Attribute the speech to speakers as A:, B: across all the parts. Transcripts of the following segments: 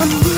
A: I'm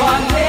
A: one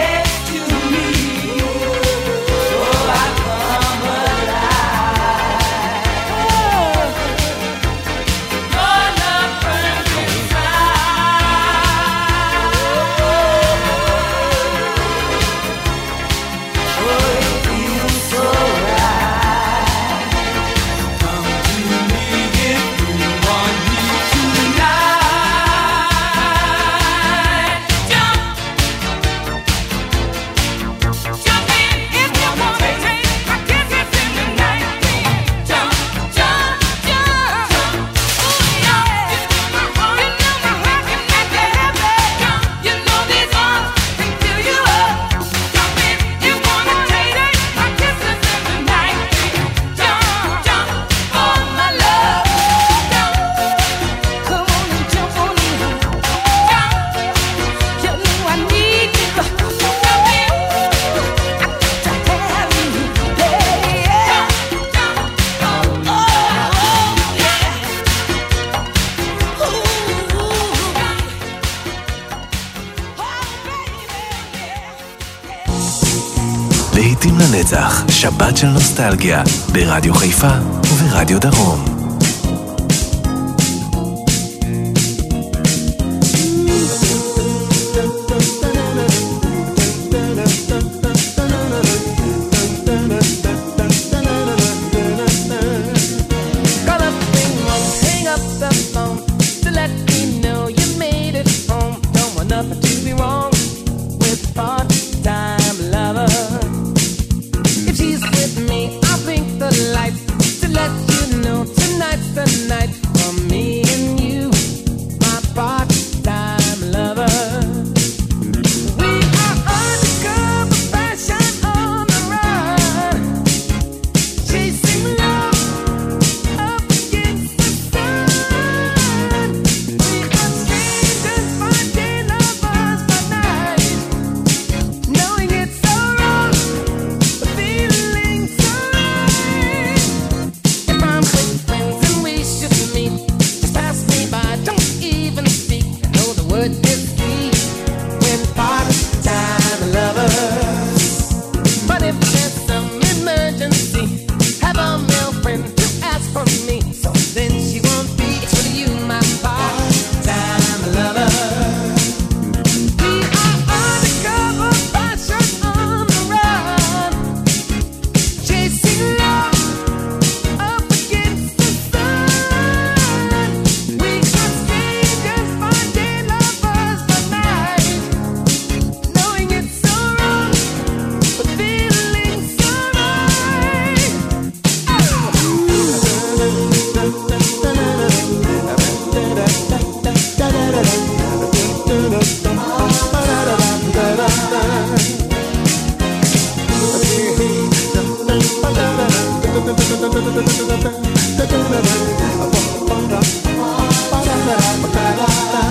B: נוסטלגיה, ברדיו חיפה וברדיו דרום. Something that I must tell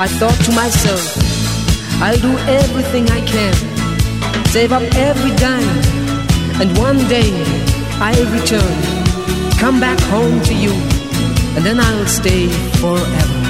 C: I
D: thought to myself, I'll do everything I can, save up every dime, and one day I'll return, come back home to you, and then I'll stay forever.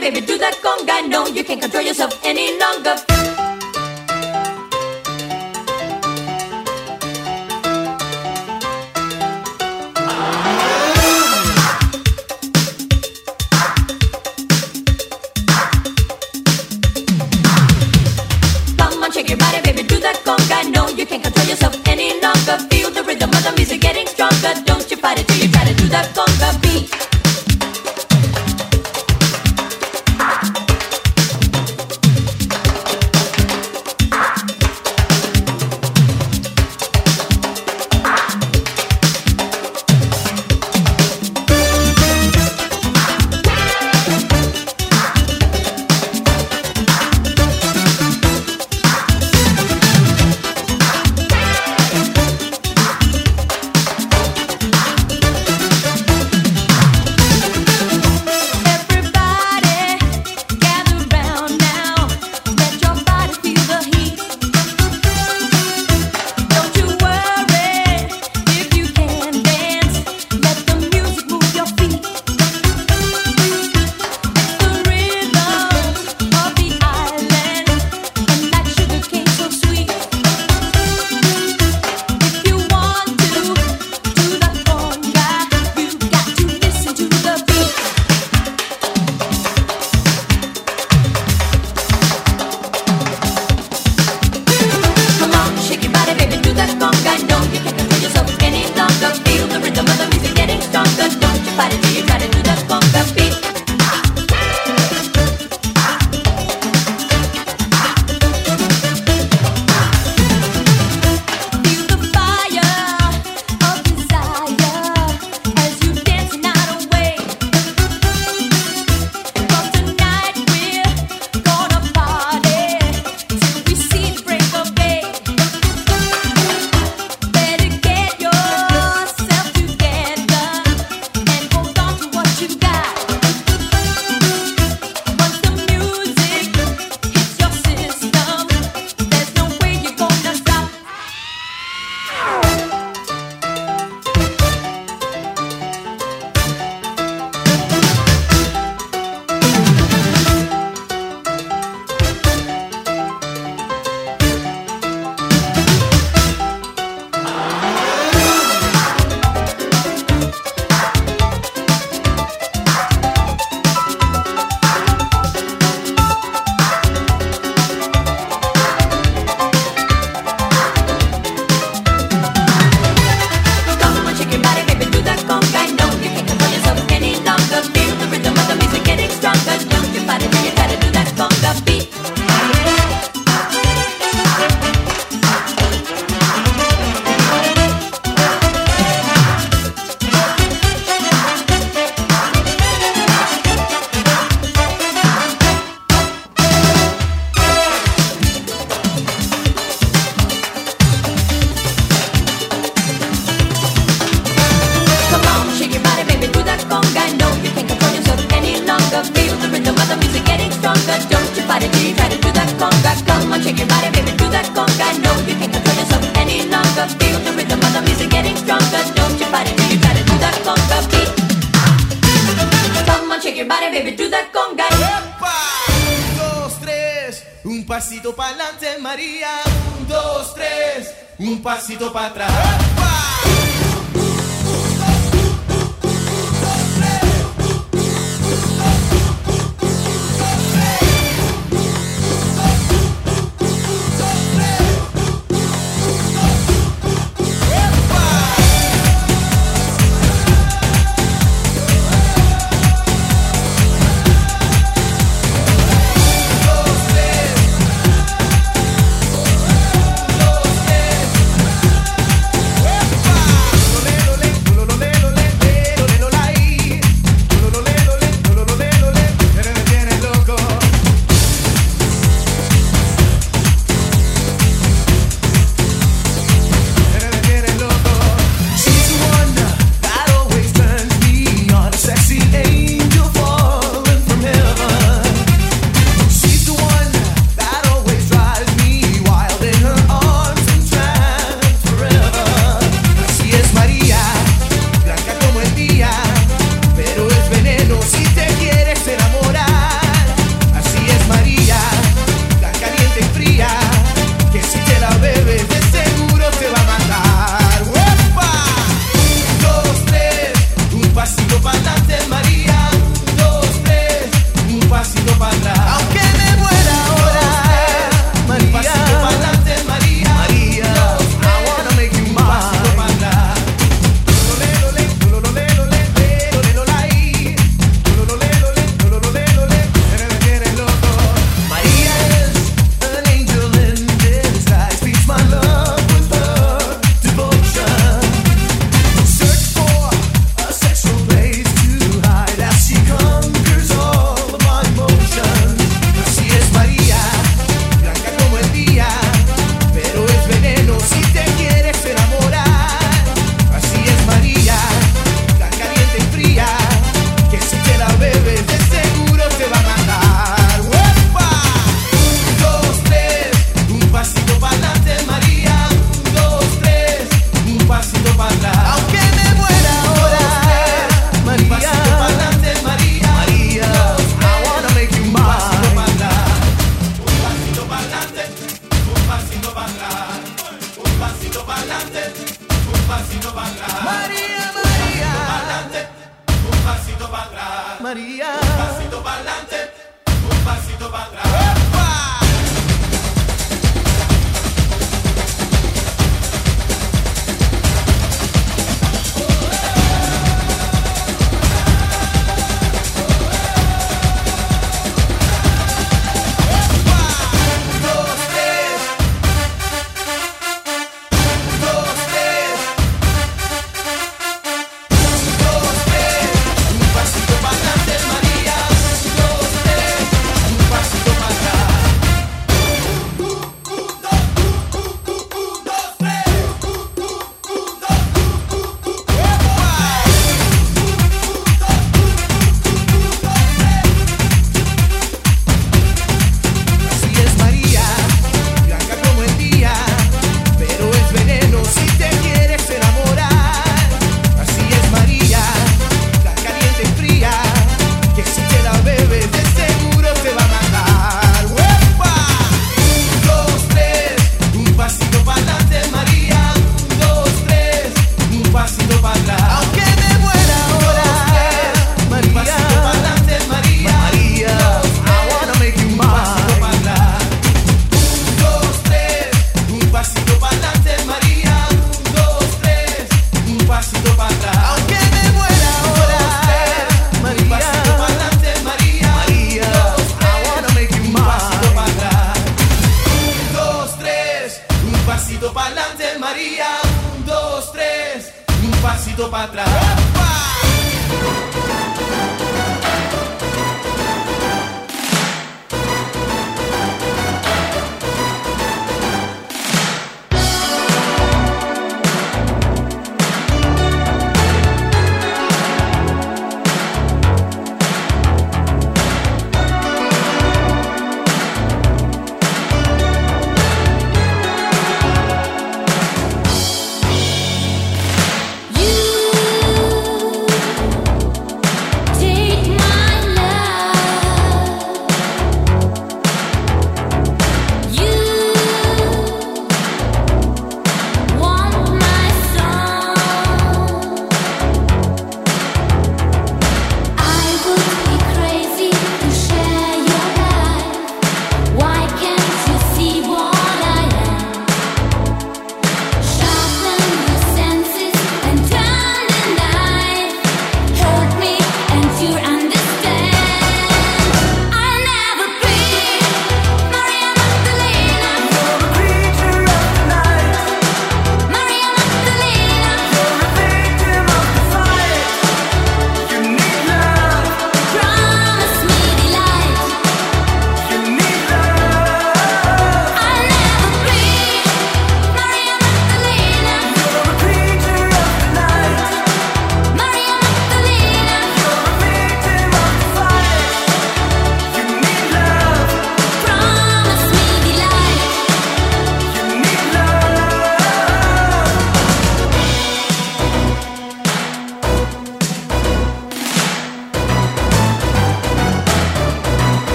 E: baby, do that conga. No, you can't control yourself any longer. Come on, shake your body, baby, do that conga. No, you can't control yourself any longer. Feel the rhythm of the music getting stronger. Don't
F: pasito para adelante, María. Un, dos, tres. Un pasito para atrás.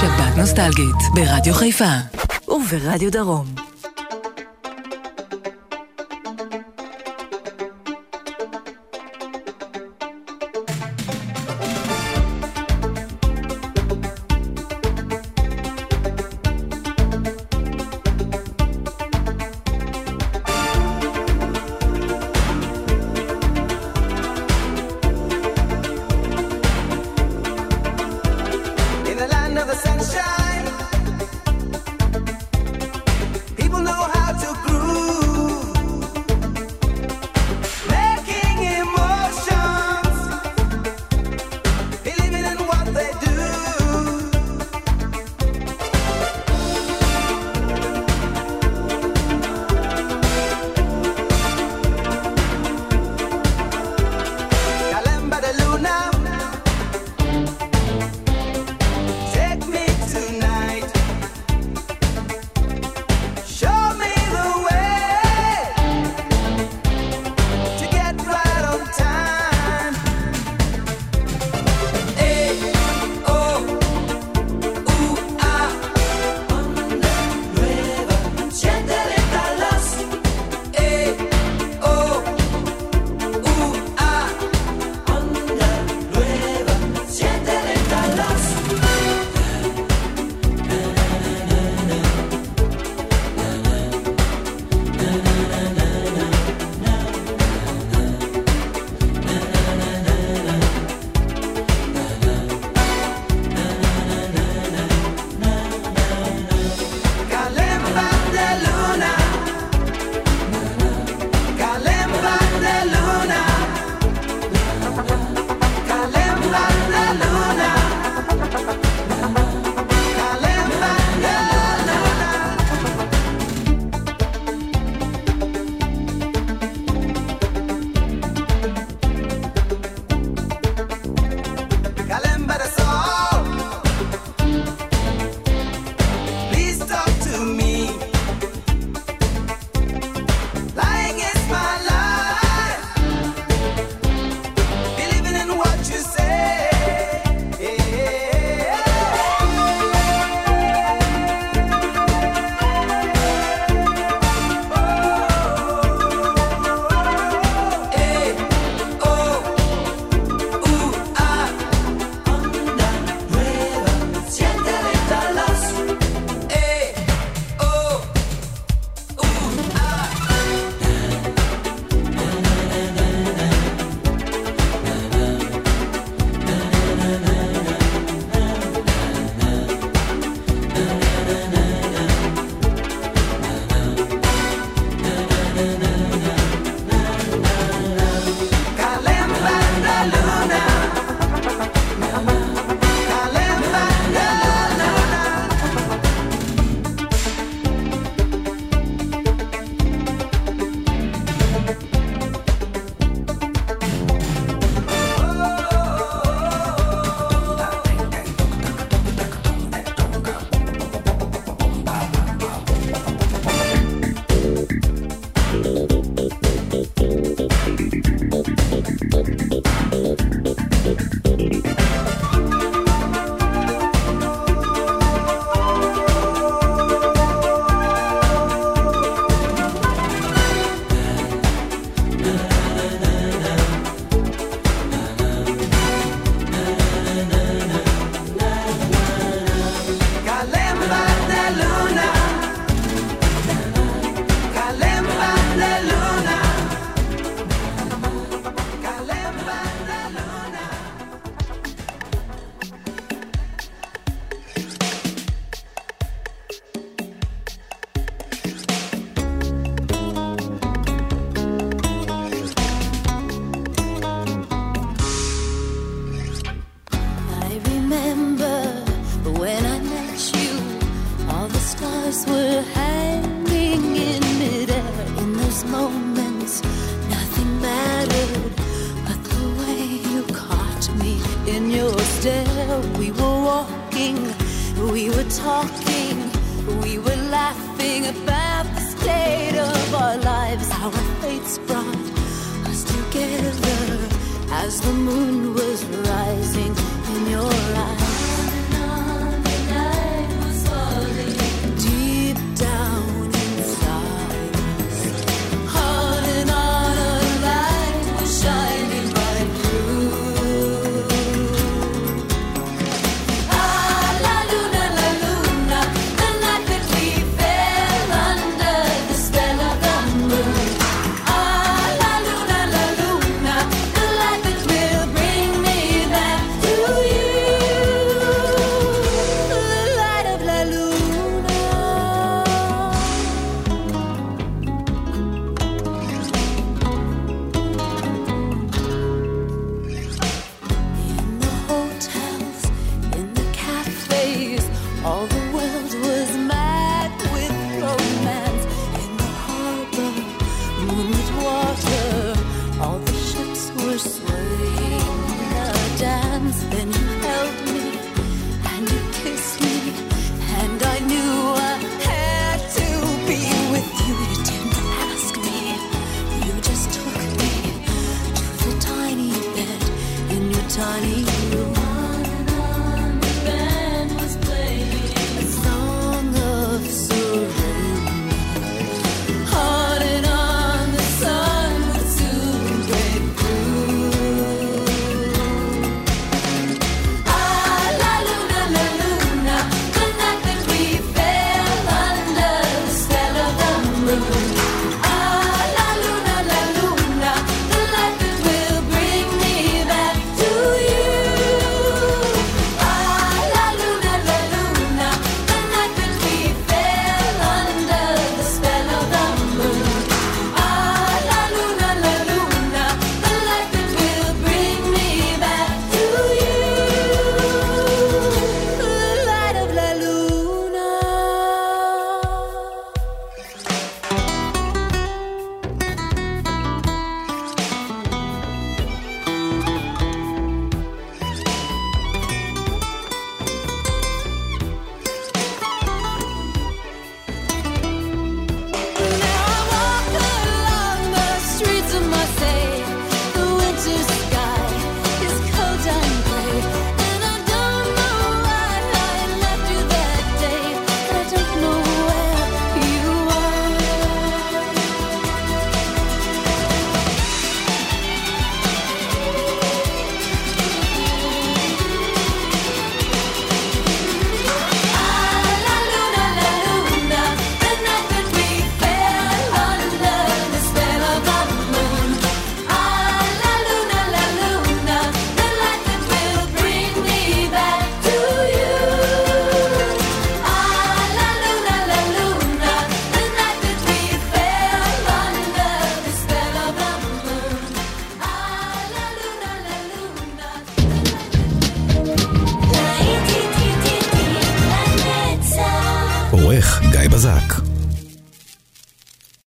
E: שבת
G: נוסטלגית, ברדיו חיפה וברדיו דרום.